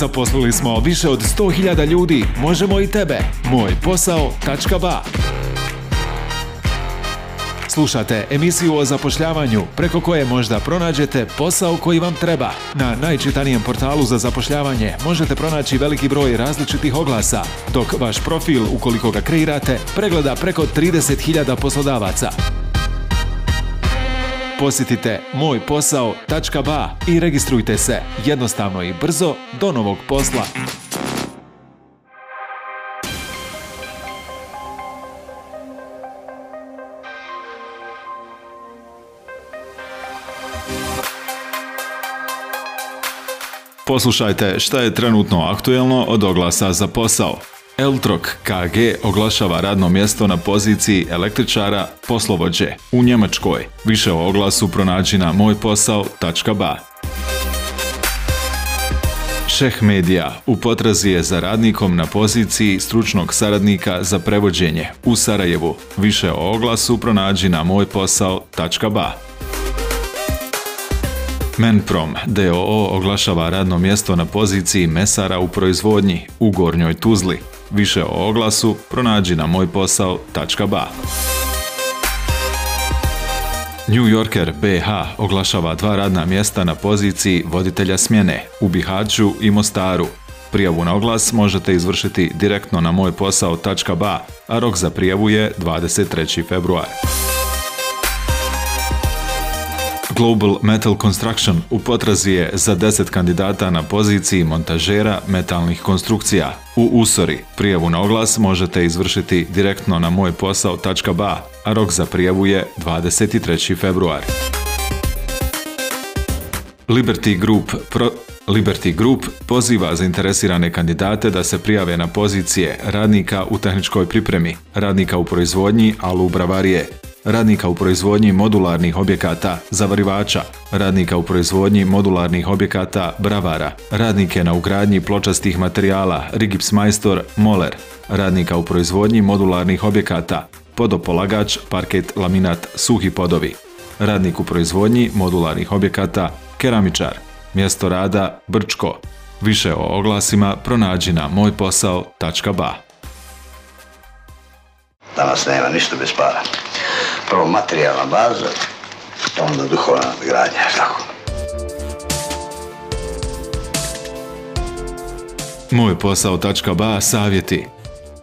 Zaposlili smo više od 100.000 ljudi. Možemo i tebe. Moj posao.ba Slušate emisiju o zapošljavanju preko koje možda pronađete posao koji vam treba. Na najčitanijem portalu za zapošljavanje možete pronaći veliki broj različitih oglasa, dok vaš profil, ukoliko ga kreirate, pregleda preko 30.000 poslodavaca. Posjetite mojposao.ba i registrujte se jednostavno i brzo do novog posla. Poslušajte šta je trenutno aktuelno od oglasa za posao. Eltrok KG oglašava radno mjesto na poziciji električara poslovođe u Njemačkoj. Više o oglasu pronađi na mojposao.ba. Šeh Media u potrazi je za radnikom na poziciji stručnog saradnika za prevođenje u Sarajevu. Više o oglasu pronađi na mojposao.ba. Menprom DOO oglašava radno mjesto na poziciji mesara u proizvodnji u Gornjoj Tuzli. Više o oglasu pronađi na mojposao.ba. New Yorker BH oglašava dva radna mjesta na poziciji voditelja smjene u Bihaću i Mostaru. Prijavu na oglas možete izvršiti direktno na mojposao.ba, a rok za prijavu je 23. februar. Global Metal Construction u potrazi je za 10 kandidata na poziciji montažera metalnih konstrukcija. U Usori prijavu na oglas možete izvršiti direktno na mojposao.ba, a rok za prijavu je 23. februar. Liberty Group Liberty Group poziva zainteresirane kandidate da se prijave na pozicije radnika u tehničkoj pripremi, radnika u proizvodnji, alu bravarije, radnika u proizvodnji modularnih objekata zavarivača, radnika u proizvodnji modularnih objekata bravara, radnike na ugradnji pločastih materijala rigipsmajstor moler, radnika u proizvodnji modularnih objekata podopolagač, parket, laminat, suhi podovi, radnik u proizvodnji modularnih objekata keramičar, mjesto rada Brčko. Više o oglasima pronađi na mojposao.ba Danas nema ništa bez para prvo materijalna baza, pa onda duhovna tako. Moj savjeti.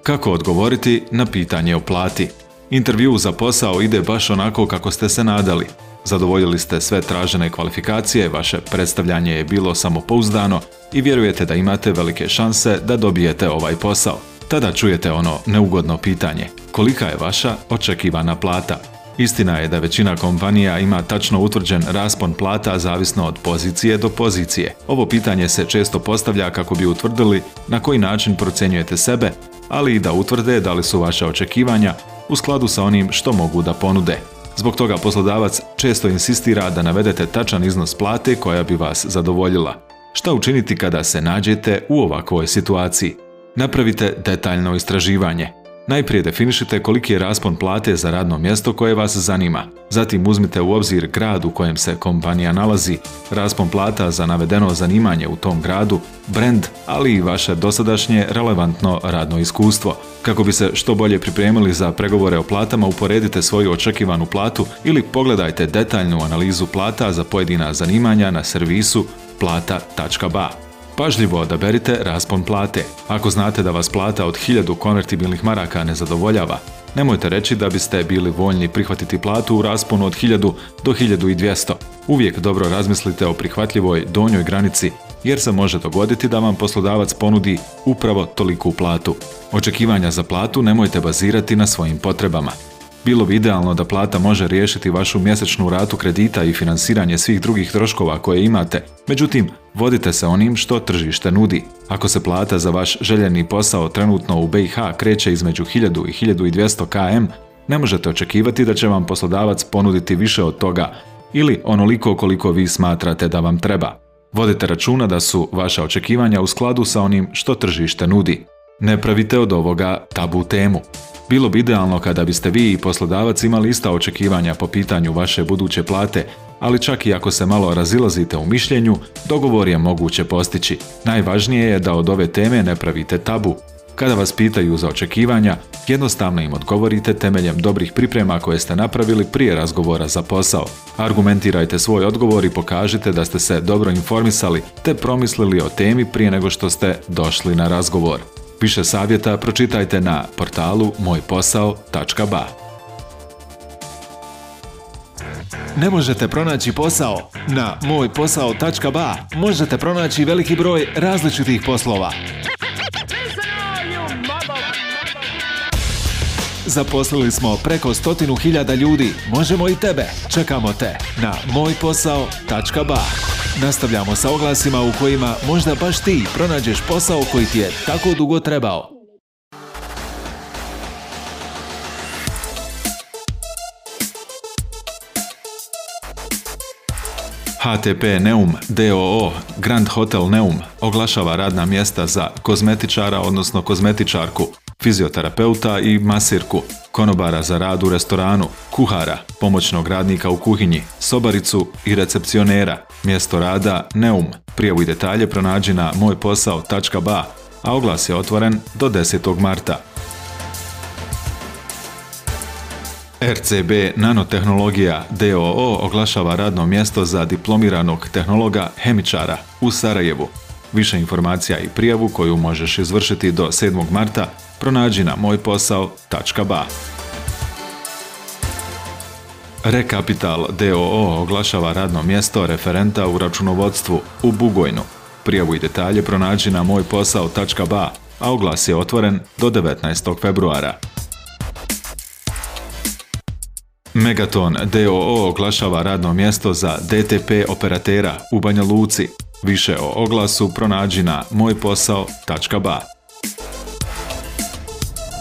Kako odgovoriti na pitanje o plati? Intervju za posao ide baš onako kako ste se nadali. Zadovoljili ste sve tražene kvalifikacije, vaše predstavljanje je bilo samopouzdano i vjerujete da imate velike šanse da dobijete ovaj posao. Tada čujete ono neugodno pitanje. Kolika je vaša očekivana plata? Istina je da većina kompanija ima tačno utvrđen raspon plata zavisno od pozicije do pozicije. Ovo pitanje se često postavlja kako bi utvrdili na koji način procjenjujete sebe, ali i da utvrde da li su vaša očekivanja u skladu sa onim što mogu da ponude. Zbog toga poslodavac često insistira da navedete tačan iznos plate koja bi vas zadovoljila. Šta učiniti kada se nađete u ovakvoj situaciji? Napravite detaljno istraživanje. Najprije definišite koliki je raspon plate za radno mjesto koje vas zanima. Zatim uzmite u obzir grad u kojem se kompanija nalazi, raspon plata za navedeno zanimanje u tom gradu, brand, ali i vaše dosadašnje relevantno radno iskustvo. Kako bi se što bolje pripremili za pregovore o platama, uporedite svoju očekivanu platu ili pogledajte detaljnu analizu plata za pojedina zanimanja na servisu plata.ba. Pažljivo odaberite raspon plate. Ako znate da vas plata od 1000 konvertibilnih maraka ne zadovoljava, nemojte reći da biste bili voljni prihvatiti platu u rasponu od 1000 do 1200. Uvijek dobro razmislite o prihvatljivoj donjoj granici, jer se može dogoditi da vam poslodavac ponudi upravo toliku platu. Očekivanja za platu nemojte bazirati na svojim potrebama. Bilo bi idealno da plata može riješiti vašu mjesečnu ratu kredita i financiranje svih drugih troškova koje imate. Međutim, vodite se onim što tržište nudi. Ako se plata za vaš željeni posao trenutno u BiH kreće između 1000 i 1200 km, ne možete očekivati da će vam poslodavac ponuditi više od toga ili onoliko koliko vi smatrate da vam treba. Vodite računa da su vaša očekivanja u skladu sa onim što tržište nudi. Ne pravite od ovoga tabu temu. Bilo bi idealno kada biste vi i poslodavac imali ista očekivanja po pitanju vaše buduće plate, ali čak i ako se malo razilazite u mišljenju, dogovor je moguće postići. Najvažnije je da od ove teme ne pravite tabu. Kada vas pitaju za očekivanja, jednostavno im odgovorite temeljem dobrih priprema koje ste napravili prije razgovora za posao. Argumentirajte svoj odgovor i pokažite da ste se dobro informisali te promislili o temi prije nego što ste došli na razgovor. Više savjeta pročitajte na portalu mojposao.ba. Ne možete pronaći posao? Na mojposao.ba možete pronaći veliki broj različitih poslova. Zaposlili smo preko stotinu hiljada ljudi. Možemo i tebe. Čekamo te na mojposao.ba. Nastavljamo sa oglasima u kojima možda baš ti pronađeš posao koji ti je tako dugo trebao. HTP Neum DOO Grand Hotel Neum oglašava radna mjesta za kozmetičara odnosno kozmetičarku fizioterapeuta i masirku, konobara za rad u restoranu, kuhara, pomoćnog radnika u kuhinji, sobaricu i recepcionera. Mjesto rada Neum. Prijavu i detalje pronađi na mojposao.ba, a oglas je otvoren do 10. marta. RCB Nanotehnologija DOO oglašava radno mjesto za diplomiranog tehnologa hemičara u Sarajevu. Više informacija i prijavu koju možeš izvršiti do 7. marta pronađi na mojposao.ba. Rekapital DOO oglašava radno mjesto referenta u računovodstvu u Bugojnu. Prijavu i detalje pronađi na mojposao.ba, a oglas je otvoren do 19. februara. Megaton DOO oglašava radno mjesto za DTP operatera u Banja Luci. Više o oglasu pronađi na mojposao.ba.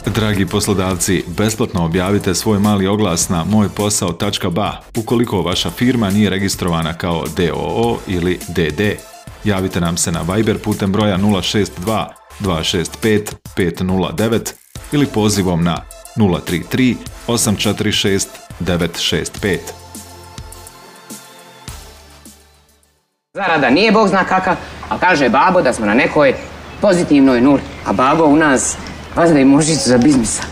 Dragi poslodavci, besplatno objavite svoj mali oglas na mojposao.ba ukoliko vaša firma nije registrovana kao DOO ili DD. Javite nam se na Viber putem broja 062 265 509 ili pozivom na 033 846 965. Zarada nije bog zna kakav, a kaže babo da smo na nekoj pozitivnoj nuli, a babo u nas i za biznisa.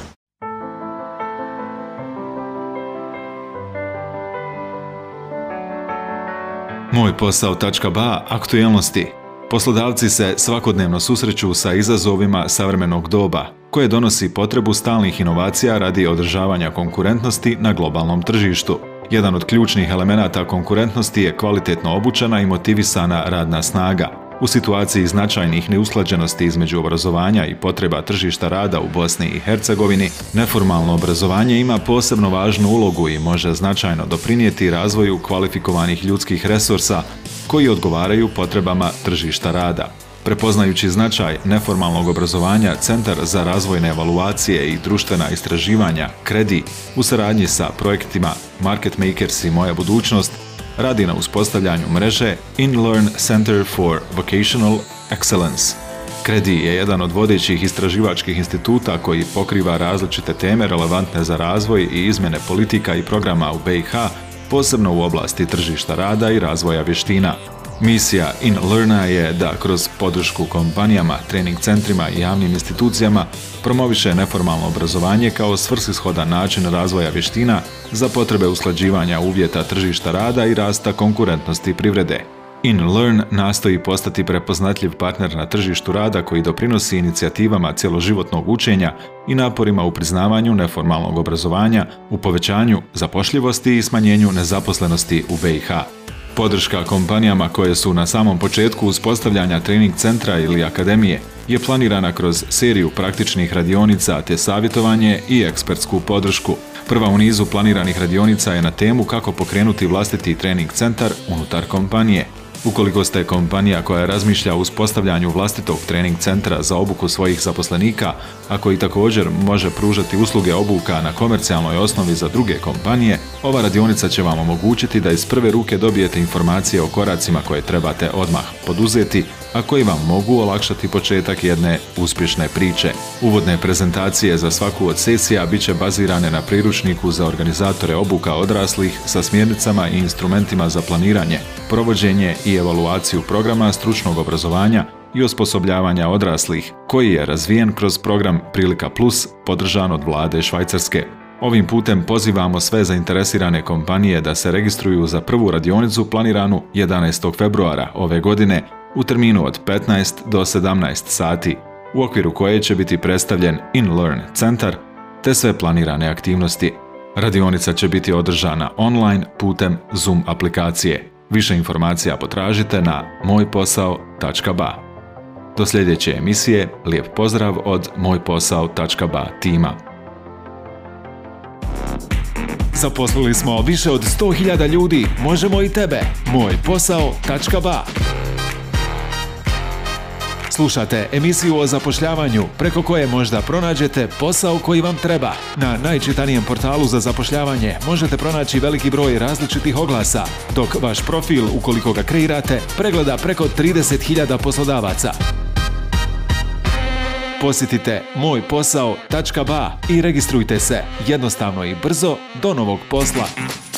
Moj posao ba aktualnosti. Poslodavci se svakodnevno susreću sa izazovima savremenog doba, koje donosi potrebu stalnih inovacija radi održavanja konkurentnosti na globalnom tržištu. Jedan od ključnih elemenata konkurentnosti je kvalitetno obučena i motivisana radna snaga, u situaciji značajnih neusklađenosti između obrazovanja i potreba tržišta rada u Bosni i Hercegovini, neformalno obrazovanje ima posebno važnu ulogu i može značajno doprinijeti razvoju kvalifikovanih ljudskih resursa koji odgovaraju potrebama tržišta rada. Prepoznajući značaj neformalnog obrazovanja, Centar za razvojne evaluacije i društvena istraživanja, KREDI, u saradnji sa projektima Market Makers i Moja budućnost, radi na uspostavljanju mreže InLearn Center for Vocational Excellence. Kredi je jedan od vodećih istraživačkih instituta koji pokriva različite teme relevantne za razvoj i izmjene politika i programa u BiH, posebno u oblasti tržišta rada i razvoja vještina. Misija InLearna je da kroz podršku kompanijama, trening centrima i javnim institucijama promoviše neformalno obrazovanje kao svrsishodan način razvoja vještina za potrebe usklađivanja uvjeta tržišta rada i rasta konkurentnosti privrede. InLearn nastoji postati prepoznatljiv partner na tržištu rada koji doprinosi inicijativama cjeloživotnog učenja i naporima u priznavanju neformalnog obrazovanja, u povećanju zapošljivosti i smanjenju nezaposlenosti u BiH. Podrška kompanijama koje su na samom početku uspostavljanja trening centra ili akademije je planirana kroz seriju praktičnih radionica te savjetovanje i ekspertsku podršku. Prva u nizu planiranih radionica je na temu kako pokrenuti vlastiti trening centar unutar kompanije. Ukoliko ste kompanija koja razmišlja o uspostavljanju vlastitog trening centra za obuku svojih zaposlenika, a koji također može pružati usluge obuka na komercijalnoj osnovi za druge kompanije, ova radionica će vam omogućiti da iz prve ruke dobijete informacije o koracima koje trebate odmah poduzeti a koji vam mogu olakšati početak jedne uspješne priče. Uvodne prezentacije za svaku od sesija bit će bazirane na priručniku za organizatore obuka odraslih sa smjernicama i instrumentima za planiranje, provođenje i evaluaciju programa stručnog obrazovanja i osposobljavanja odraslih, koji je razvijen kroz program Prilika Plus, podržan od vlade Švajcarske. Ovim putem pozivamo sve zainteresirane kompanije da se registruju za prvu radionicu planiranu 11. februara ove godine u terminu od 15 do 17 sati, u okviru koje će biti predstavljen InLearn centar te sve planirane aktivnosti. Radionica će biti održana online putem Zoom aplikacije. Više informacija potražite na mojposao.ba. Do sljedeće emisije lijep pozdrav od mojposao.ba tima. Zaposlili smo više od 100.000 ljudi, možemo i tebe. mojposao.ba. Slušate emisiju o zapošljavanju preko koje možda pronađete posao koji vam treba. Na najčitanijem portalu za zapošljavanje možete pronaći veliki broj različitih oglasa, dok vaš profil, ukoliko ga kreirate, pregleda preko 30.000 poslodavaca. Posjetite mojposao.ba i registrujte se jednostavno i brzo do novog posla.